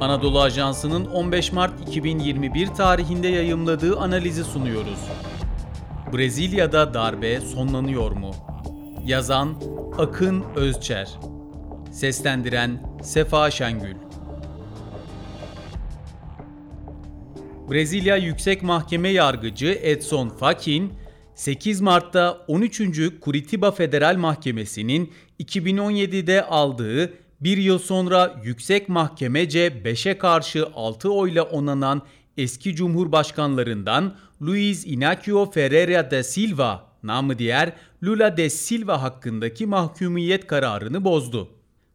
Anadolu Ajansı'nın 15 Mart 2021 tarihinde yayımladığı analizi sunuyoruz. Brezilya'da darbe sonlanıyor mu? Yazan Akın Özçer Seslendiren Sefa Şengül Brezilya Yüksek Mahkeme Yargıcı Edson Fachin, 8 Mart'ta 13. Curitiba Federal Mahkemesi'nin 2017'de aldığı bir yıl sonra Yüksek Mahkemece 5'e karşı 6 oyla onanan eski Cumhurbaşkanlarından Luiz Inácio Ferreira da Silva, namı diğer Lula de Silva hakkındaki mahkumiyet kararını bozdu.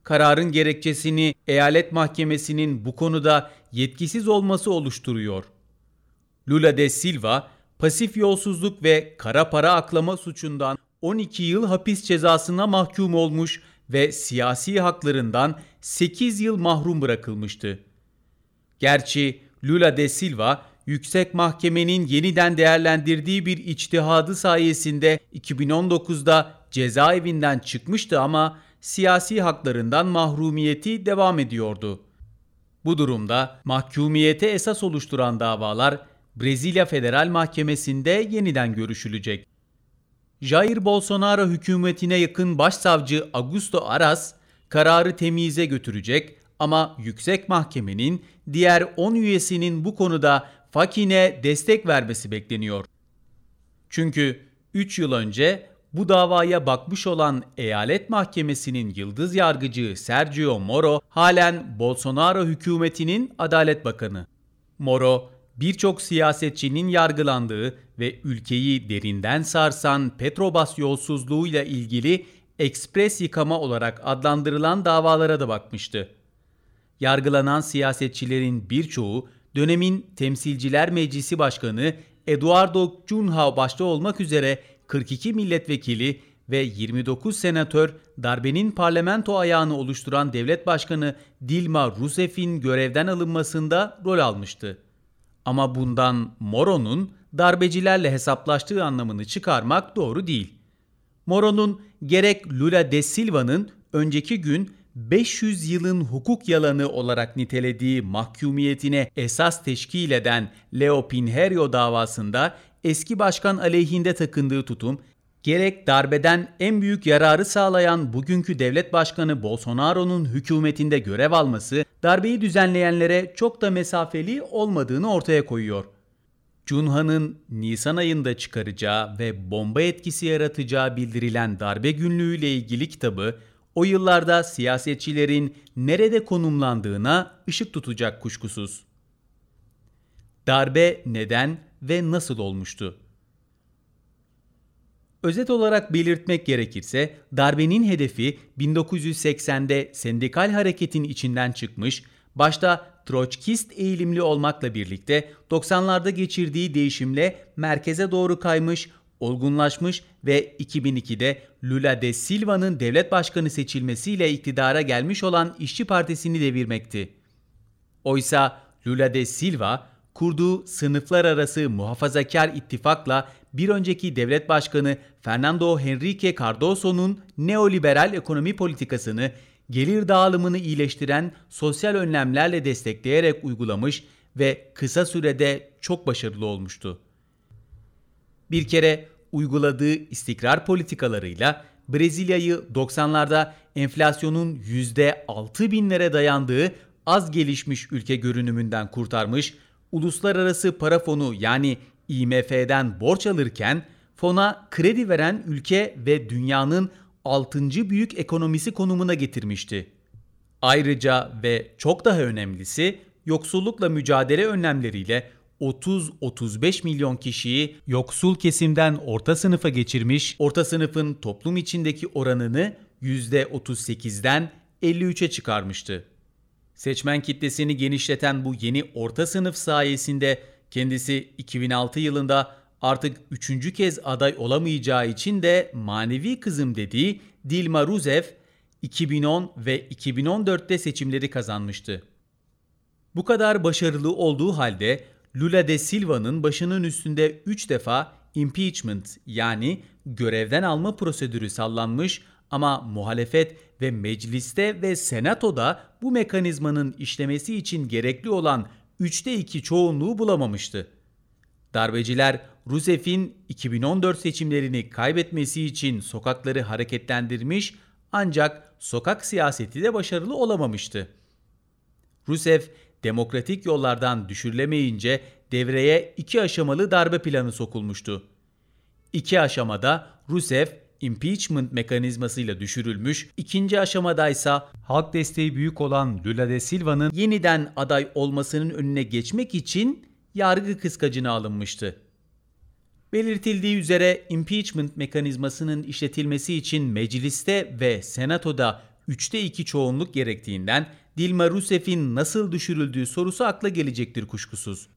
Kararın gerekçesini eyalet mahkemesinin bu konuda yetkisiz olması oluşturuyor. Lula de Silva, pasif yolsuzluk ve kara para aklama suçundan 12 yıl hapis cezasına mahkum olmuş ve siyasi haklarından 8 yıl mahrum bırakılmıştı. Gerçi Lula de Silva, Yüksek Mahkemenin yeniden değerlendirdiği bir içtihadı sayesinde 2019'da cezaevinden çıkmıştı ama siyasi haklarından mahrumiyeti devam ediyordu. Bu durumda mahkumiyete esas oluşturan davalar Brezilya Federal Mahkemesi'nde yeniden görüşülecek. Jair Bolsonaro hükümetine yakın başsavcı Augusto Aras kararı temyize götürecek ama yüksek mahkemenin diğer 10 üyesinin bu konuda Fakin'e destek vermesi bekleniyor. Çünkü 3 yıl önce bu davaya bakmış olan eyalet mahkemesinin yıldız yargıcı Sergio Moro halen Bolsonaro hükümetinin adalet bakanı. Moro, birçok siyasetçinin yargılandığı ve ülkeyi derinden sarsan Petrobas yolsuzluğuyla ilgili ekspres yıkama olarak adlandırılan davalara da bakmıştı. Yargılanan siyasetçilerin birçoğu dönemin Temsilciler Meclisi Başkanı Eduardo Cunha başta olmak üzere 42 milletvekili ve 29 senatör darbenin parlamento ayağını oluşturan devlet başkanı Dilma Rousseff'in görevden alınmasında rol almıştı. Ama bundan Moro'nun darbecilerle hesaplaştığı anlamını çıkarmak doğru değil. Moro'nun gerek Lula de Silva'nın önceki gün 500 yılın hukuk yalanı olarak nitelediği mahkumiyetine esas teşkil eden Leo Pinheiro davasında eski başkan aleyhinde takındığı tutum, gerek darbeden en büyük yararı sağlayan bugünkü devlet başkanı Bolsonaro'nun hükümetinde görev alması, darbeyi düzenleyenlere çok da mesafeli olmadığını ortaya koyuyor. Cunha'nın Nisan ayında çıkaracağı ve bomba etkisi yaratacağı bildirilen darbe günlüğü ile ilgili kitabı, o yıllarda siyasetçilerin nerede konumlandığına ışık tutacak kuşkusuz. Darbe neden ve nasıl olmuştu? Özet olarak belirtmek gerekirse darbenin hedefi 1980'de sendikal hareketin içinden çıkmış, başta Troçkist eğilimli olmakla birlikte 90'larda geçirdiği değişimle merkeze doğru kaymış, olgunlaşmış ve 2002'de Lula de Silva'nın devlet başkanı seçilmesiyle iktidara gelmiş olan İşçi Partisi'ni devirmekti. Oysa Lula de Silva kurduğu sınıflar arası muhafazakar ittifakla bir önceki devlet başkanı Fernando Henrique Cardoso'nun neoliberal ekonomi politikasını gelir dağılımını iyileştiren sosyal önlemlerle destekleyerek uygulamış ve kısa sürede çok başarılı olmuştu. Bir kere uyguladığı istikrar politikalarıyla Brezilya'yı 90'larda enflasyonun %6 binlere dayandığı az gelişmiş ülke görünümünden kurtarmış, uluslararası para fonu yani IMF'den borç alırken fona kredi veren ülke ve dünyanın 6. büyük ekonomisi konumuna getirmişti. Ayrıca ve çok daha önemlisi yoksullukla mücadele önlemleriyle 30-35 milyon kişiyi yoksul kesimden orta sınıfa geçirmiş, orta sınıfın toplum içindeki oranını %38'den 53'e çıkarmıştı. Seçmen kitlesini genişleten bu yeni orta sınıf sayesinde kendisi 2006 yılında artık üçüncü kez aday olamayacağı için de manevi kızım dediği Dilma Rousseff 2010 ve 2014'te seçimleri kazanmıştı. Bu kadar başarılı olduğu halde Lula de Silva'nın başının üstünde 3 defa impeachment yani görevden alma prosedürü sallanmış Ama muhalefet ve mecliste ve senatoda bu mekanizmanın işlemesi için gerekli olan 3'te 2 çoğunluğu bulamamıştı. Darbeciler Rusev'in 2014 seçimlerini kaybetmesi için sokakları hareketlendirmiş ancak sokak siyaseti de başarılı olamamıştı. Rusev demokratik yollardan düşürülemeyince devreye iki aşamalı darbe planı sokulmuştu. İki aşamada Rusev impeachment mekanizmasıyla düşürülmüş, ikinci aşamada ise halk desteği büyük olan Lula da Silva'nın yeniden aday olmasının önüne geçmek için yargı kıskacına alınmıştı. Belirtildiği üzere impeachment mekanizmasının işletilmesi için mecliste ve senatoda 3'te 2 çoğunluk gerektiğinden Dilma Rousseff'in nasıl düşürüldüğü sorusu akla gelecektir kuşkusuz.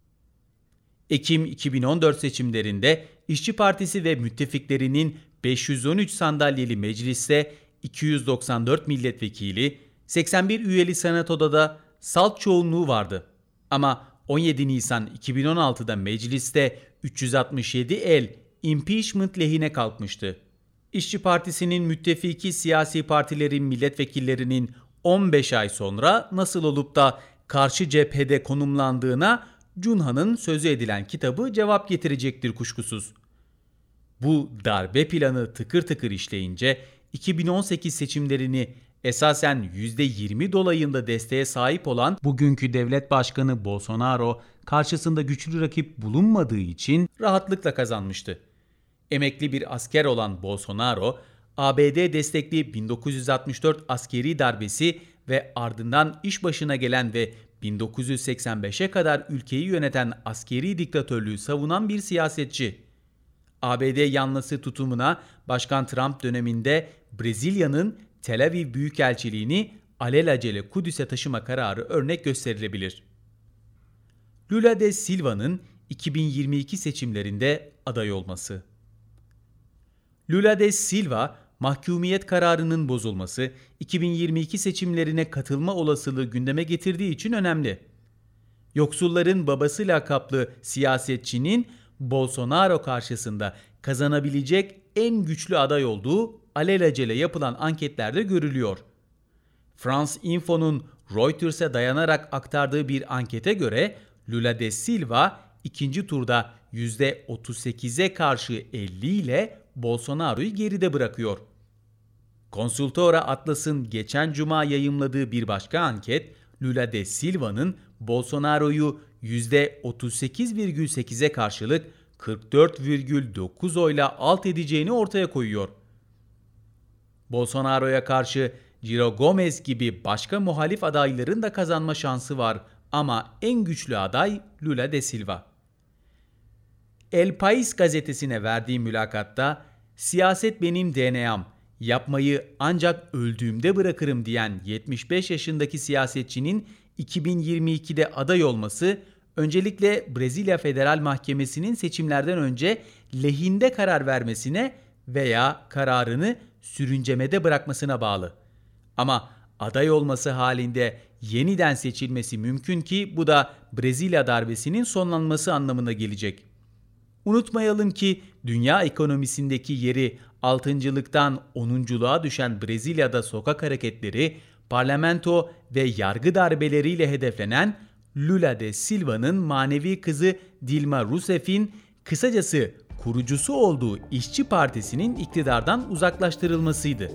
Ekim 2014 seçimlerinde İşçi Partisi ve müttefiklerinin 513 sandalyeli mecliste 294 milletvekili, 81 üyeli senatoda da salt çoğunluğu vardı. Ama 17 Nisan 2016'da mecliste 367 el impeachment lehine kalkmıştı. İşçi Partisi'nin müttefiki siyasi partilerin milletvekillerinin 15 ay sonra nasıl olup da karşı cephede konumlandığına Cunha'nın sözü edilen kitabı cevap getirecektir kuşkusuz. Bu darbe planı tıkır tıkır işleyince 2018 seçimlerini esasen %20 dolayında desteğe sahip olan bugünkü devlet başkanı Bolsonaro karşısında güçlü rakip bulunmadığı için rahatlıkla kazanmıştı. Emekli bir asker olan Bolsonaro, ABD destekli 1964 askeri darbesi ve ardından iş başına gelen ve 1985'e kadar ülkeyi yöneten askeri diktatörlüğü savunan bir siyasetçi. ABD yanlısı tutumuna Başkan Trump döneminde Brezilya'nın Tel Aviv Büyükelçiliğini alelacele Kudüs'e taşıma kararı örnek gösterilebilir. Lula de Silva'nın 2022 seçimlerinde aday olması. Lula de Silva, mahkumiyet kararının bozulması 2022 seçimlerine katılma olasılığı gündeme getirdiği için önemli. Yoksulların babası lakaplı siyasetçinin Bolsonaro karşısında kazanabilecek en güçlü aday olduğu alelacele yapılan anketlerde görülüyor. France Info'nun Reuters'e dayanarak aktardığı bir ankete göre Lula de Silva ikinci turda %38'e karşı 50 ile Bolsonaro'yu geride bırakıyor. Konsultora Atlas'ın geçen cuma yayımladığı bir başka anket, Lula de Silva'nın Bolsonaro'yu %38,8'e karşılık 44,9 oyla alt edeceğini ortaya koyuyor. Bolsonaro'ya karşı Ciro Gomez gibi başka muhalif adayların da kazanma şansı var ama en güçlü aday Lula de Silva. El País gazetesine verdiği mülakatta siyaset benim DNA'm, yapmayı ancak öldüğümde bırakırım diyen 75 yaşındaki siyasetçinin 2022'de aday olması öncelikle Brezilya Federal Mahkemesi'nin seçimlerden önce lehinde karar vermesine veya kararını sürüncemede bırakmasına bağlı. Ama aday olması halinde yeniden seçilmesi mümkün ki bu da Brezilya darbesinin sonlanması anlamına gelecek. Unutmayalım ki dünya ekonomisindeki yeri altıncılıktan onunculuğa düşen Brezilya'da sokak hareketleri, parlamento ve yargı darbeleriyle hedeflenen Lula de Silva'nın manevi kızı Dilma Rousseff'in kısacası kurucusu olduğu İşçi Partisi'nin iktidardan uzaklaştırılmasıydı.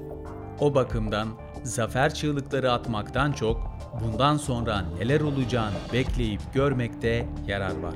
O bakımdan zafer çığlıkları atmaktan çok bundan sonra neler olacağını bekleyip görmekte yarar var.